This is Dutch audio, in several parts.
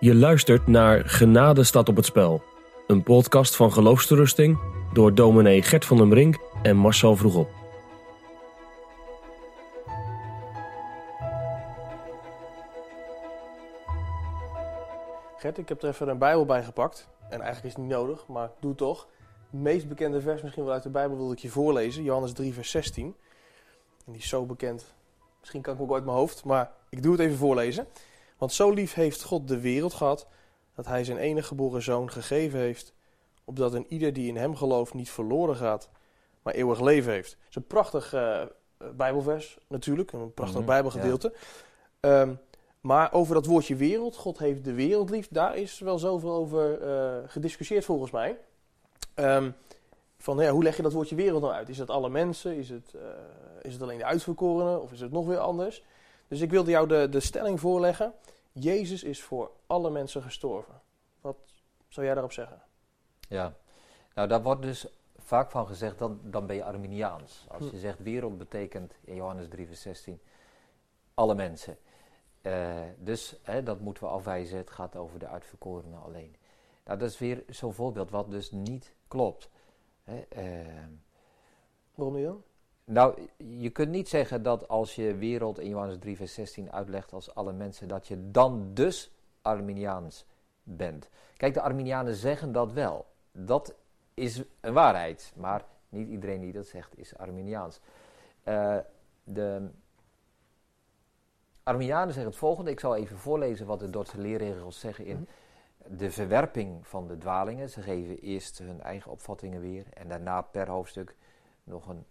Je luistert naar Genade staat op het spel. Een podcast van geloofsterusting door dominee Gert van den Brink en Marcel Vroegop. Gert, ik heb er even een Bijbel bij gepakt. En eigenlijk is het niet nodig, maar doe toch. Het meest bekende vers misschien wel uit de Bijbel wil ik je voorlezen. Johannes 3 vers 16. En die is zo bekend. Misschien kan ik ook uit mijn hoofd, maar ik doe het even voorlezen. Want zo lief heeft God de wereld gehad, dat hij zijn enige geboren zoon gegeven heeft, opdat een ieder die in hem gelooft niet verloren gaat, maar eeuwig leven heeft. Het is een prachtig eh, Bijbelvers natuurlijk, een prachtig Mhm, Bijbelgedeelte. Ehm, maar over dat woordje wereld, God heeft de wereld lief, daar is wel zoveel over eh, gediscussieerd volgens mij. Ehm, van ja, hoe leg je dat woordje wereld nou uit? Is het alle mensen? Is het, eh, is het alleen de uitverkorenen? Of is het nog weer anders? Dus ik wilde jou de, de stelling voorleggen. Jezus is voor alle mensen gestorven. Wat zou jij daarop zeggen? Ja, nou daar wordt dus vaak van gezegd, dan, dan ben je Arminiaans. Als Hm. je zegt wereld betekent in Johannes 3 vers 16 alle mensen. Eh, dus hè, dat moeten we afwijzen, het gaat over de uitverkorenen alleen. Nou, dat is weer zo'n voorbeeld wat dus niet klopt. Hè, eh, Waarom niet dan? Nou, je kunt niet zeggen dat als je wereld in Johannes 3 vers 16 uitlegt als alle mensen, dat je dan dus Arminiaans bent. Kijk, de Arminianen zeggen dat wel. Dat is een waarheid, maar niet iedereen die dat zegt is Arminiaans. Eh, de Arminianen zeggen het volgende, ik zal even voorlezen wat de Dordtse leerregels zeggen in de verwerping van de dwalingen. Ze geven eerst hun eigen opvattingen weer en daarna per hoofdstuk nog een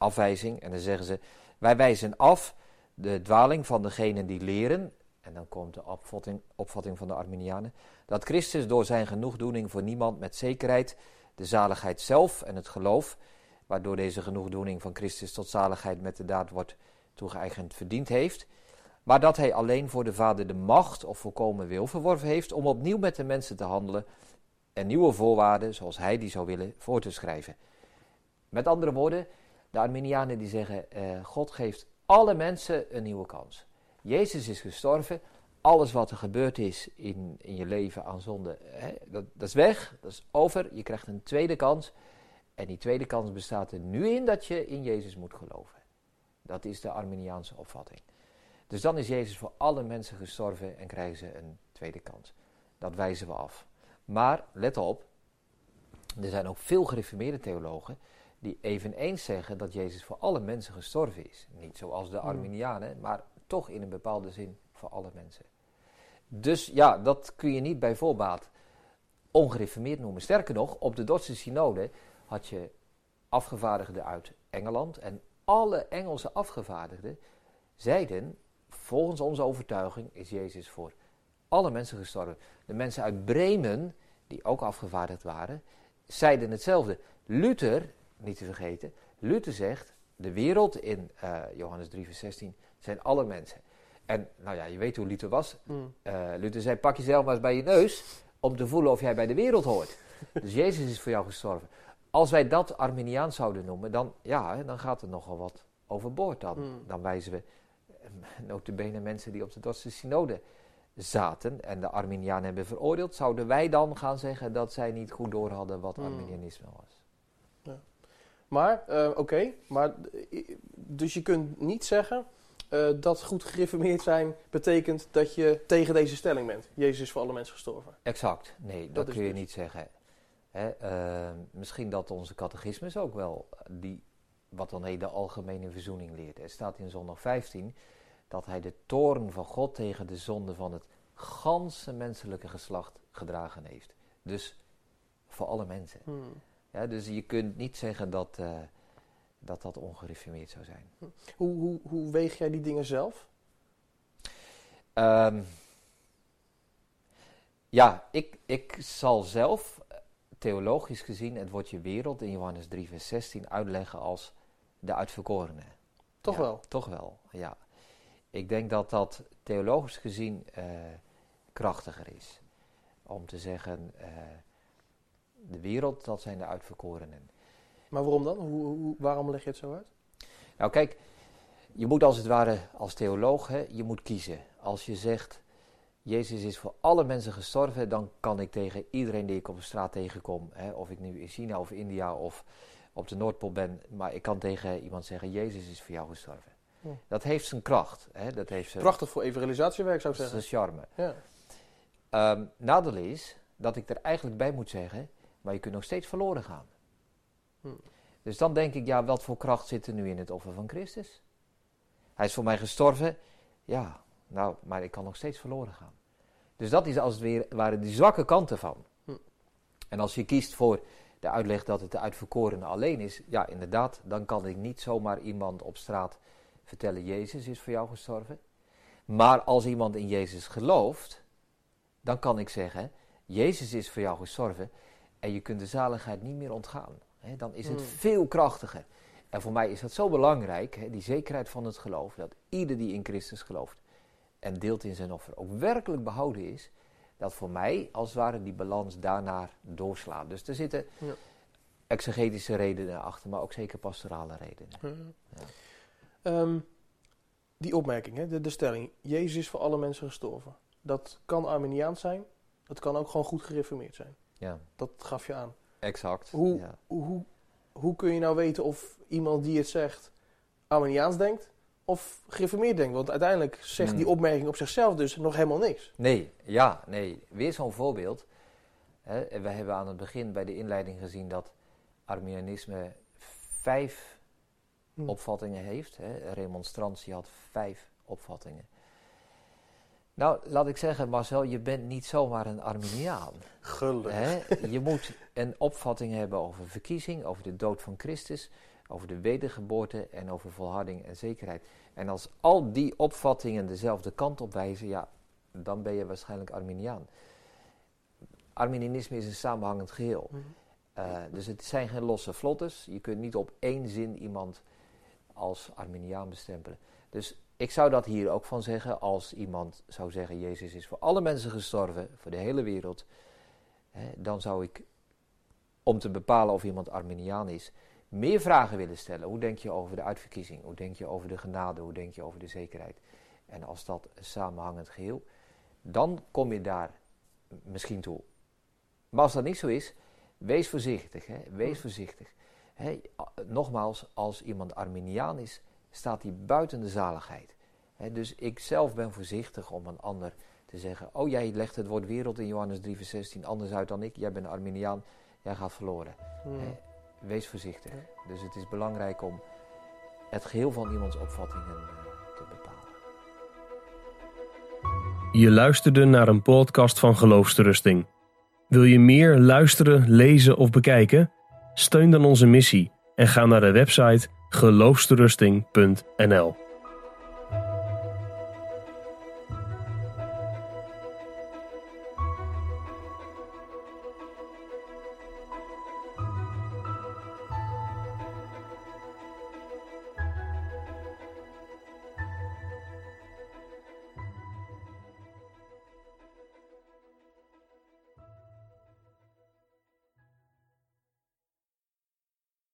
afwijzing. En dan zeggen ze, wij wijzen af de dwaling van degenen die leren, en dan komt de opvatting, opvatting van de Arminianen, dat Christus door zijn genoegdoening voor niemand met zekerheid de zaligheid zelf en het geloof, waardoor deze genoegdoening van Christus tot zaligheid met de daad wordt toegeëigend verdiend heeft, maar dat hij alleen voor de Vader de macht of volkomen wil verworven heeft om opnieuw met de mensen te handelen en nieuwe voorwaarden, zoals hij die zou willen, voor te schrijven. Met andere woorden, de Arminianen die zeggen, eh, God geeft alle mensen een nieuwe kans. Jezus is gestorven, alles wat er gebeurd is in, in je leven aan zonde, hè, dat, dat is weg, dat is over. Je krijgt een tweede kans. En die tweede kans bestaat er nu in dat je in Jezus moet geloven. Dat is de Arminiaanse opvatting. Dus dan is Jezus voor alle mensen gestorven en krijgen ze een tweede kans. Dat wijzen we af. Maar let op, er zijn ook veel gereformeerde theologen die eveneens zeggen dat Jezus voor alle mensen gestorven is. Niet zoals de Hmm. Arminianen, maar toch in een bepaalde zin voor alle mensen. Dus ja, dat kun je niet bij voorbaat ongereformeerd noemen. Sterker nog, op de Dordtse synode had je afgevaardigden uit Engeland en alle Engelse afgevaardigden zeiden, volgens onze overtuiging is Jezus voor alle mensen gestorven. De mensen uit Bremen, die ook afgevaardigd waren, zeiden hetzelfde. Luther, niet te vergeten, Luther zegt, de wereld in eh, Johannes 3 vers 16 zijn alle mensen. En nou ja, je weet hoe Luther was. Eh, Luther zei, pak jezelf maar eens bij je neus om te voelen of jij bij de wereld hoort. dus Jezus is voor jou gestorven. Als wij dat Arminiaans zouden noemen, dan, ja, dan gaat er nogal wat overboord. Dan, Hmm. dan wijzen we eh, notabene mensen die op de Dordtse synode zaten en de Arminianen hebben veroordeeld. Zouden wij dan gaan zeggen dat zij niet goed door hadden wat Hmm. Arminianisme was? Maar, eh, oké, maar eh, dus je kunt niet zeggen eh, dat goed gereformeerd zijn betekent dat je tegen deze stelling bent. Jezus is voor alle mensen gestorven. Exact, nee, dat, kun je dus- niet zeggen. Hè, misschien dat onze catechismus ook wel, die, wat dan heet de algemene verzoening leert. Er staat in zondag 15 dat hij de toorn van God tegen de zonde van het ganse menselijke geslacht gedragen heeft. Dus voor alle mensen. Hmm. Ja, dus je kunt niet zeggen dat, eh, dat dat ongereformeerd zou zijn. Hoe, hoe, hoe weeg jij die dingen zelf? Ehm, ja, ik, ik zal zelf eh, theologisch gezien het woordje wereld in Johannes 3, vers 16 uitleggen als de uitverkorene. Toch Ja, wel? Toch wel, ja. Ik denk dat dat theologisch gezien eh, krachtiger is. Om te zeggen, de wereld, dat zijn de uitverkorenen. Maar waarom dan? Hoe, hoe, waarom leg je het zo uit? Nou kijk, je moet als het ware als theoloog, hè, je moet kiezen. Als je zegt, Jezus is voor alle mensen gestorven, dan kan ik tegen iedereen die ik op de straat tegenkom, hè, of ik nu in China of India of op de Noordpool ben, maar ik kan tegen iemand zeggen, Jezus is voor jou gestorven. Dat heeft zijn kracht. Hè, dat heeft zijn, Prachtig voor evangelisatiewerk zou ik zeggen. zijn charme. Ja. Ehm, nadeel is dat ik er eigenlijk bij moet zeggen, maar je kunt nog steeds verloren gaan. Hm. Dus dan denk ik, ja, wat voor kracht zit er nu in het offer van Christus? Hij is voor mij gestorven, ja, nou, maar ik kan nog steeds verloren gaan. Dus dat is als het weer, waren die zwakke kanten van. Hm. En als je kiest voor de uitleg dat het de uitverkorene alleen is, ja, inderdaad, dan kan ik niet zomaar iemand op straat vertellen, Jezus is voor jou gestorven. Maar als iemand in Jezus gelooft, dan kan ik zeggen, Jezus is voor jou gestorven en je kunt de zaligheid niet meer ontgaan. Hè, dan is het Hmm. veel krachtiger. En voor mij is dat zo belangrijk, hè, die zekerheid van het geloof, dat ieder die in Christus gelooft en deelt in zijn offer ook werkelijk behouden is, dat voor mij als het ware die balans daarnaar doorslaat. Dus er zitten Ja. exegetische redenen achter, maar ook zeker pastorale redenen. Ja. Ehm, die opmerking, hè, de, de stelling, Jezus is voor alle mensen gestorven. Dat kan Arminiaans zijn, dat kan ook gewoon goed gereformeerd zijn. Ja, Dat gaf je aan. exact. Hoe, Ja. hoe, hoe, hoe kun je nou weten of iemand die het zegt Arminiaans denkt of gereformeerd denkt? Want uiteindelijk zegt die Hmm. opmerking op zichzelf dus nog helemaal niks. Nee, ja, nee. Weer zo'n voorbeeld. Hè, en we hebben aan het begin bij de inleiding gezien dat Arminianisme vijf Hm. opvattingen heeft. Hè. Remonstrantie had vijf opvattingen. Nou, laat ik zeggen, Marcel, je bent niet zomaar een Arminiaan. Gelukkig. Hè? Je moet een opvatting hebben over verkiezing, over de dood van Christus, over de wedergeboorte en over volharding en zekerheid. En als al die opvattingen dezelfde kant op wijzen, ja, dan ben je waarschijnlijk Arminiaan. Arminianisme is een samenhangend geheel. Mhm. Eh, dus het zijn geen losse vlottes. Je kunt niet op één zin iemand als Arminiaan bestempelen. Dus ik zou dat hier ook van zeggen als iemand zou zeggen: Jezus is voor alle mensen gestorven, voor de hele wereld. Hè, dan zou ik, om te bepalen of iemand Arminiaan is, meer vragen willen stellen. Hoe denk je over de uitverkiezing? Hoe denk je over de genade? Hoe denk je over de zekerheid? En als dat een samenhangend geheel, dan kom je daar misschien toe. Maar als dat niet zo is, wees voorzichtig. Hè? Wees Hm. voorzichtig. Hè? Nogmaals, als iemand Arminiaan is, staat hij buiten de zaligheid. Hè? Dus ik zelf ben voorzichtig om een ander te zeggen: Oh, jij legt het woord wereld in Johannes 3, vers 16 anders uit dan ik. Jij bent Arminiaan, jij gaat verloren. Hmm. Hè? Wees voorzichtig. Dus het is belangrijk om het geheel van iemands opvattingen eh, te bepalen. Je luisterde naar een podcast van Geloofsterusting. Wil je meer luisteren, lezen of bekijken? Steun dan onze missie en ga naar de website geloofsterusting.nl.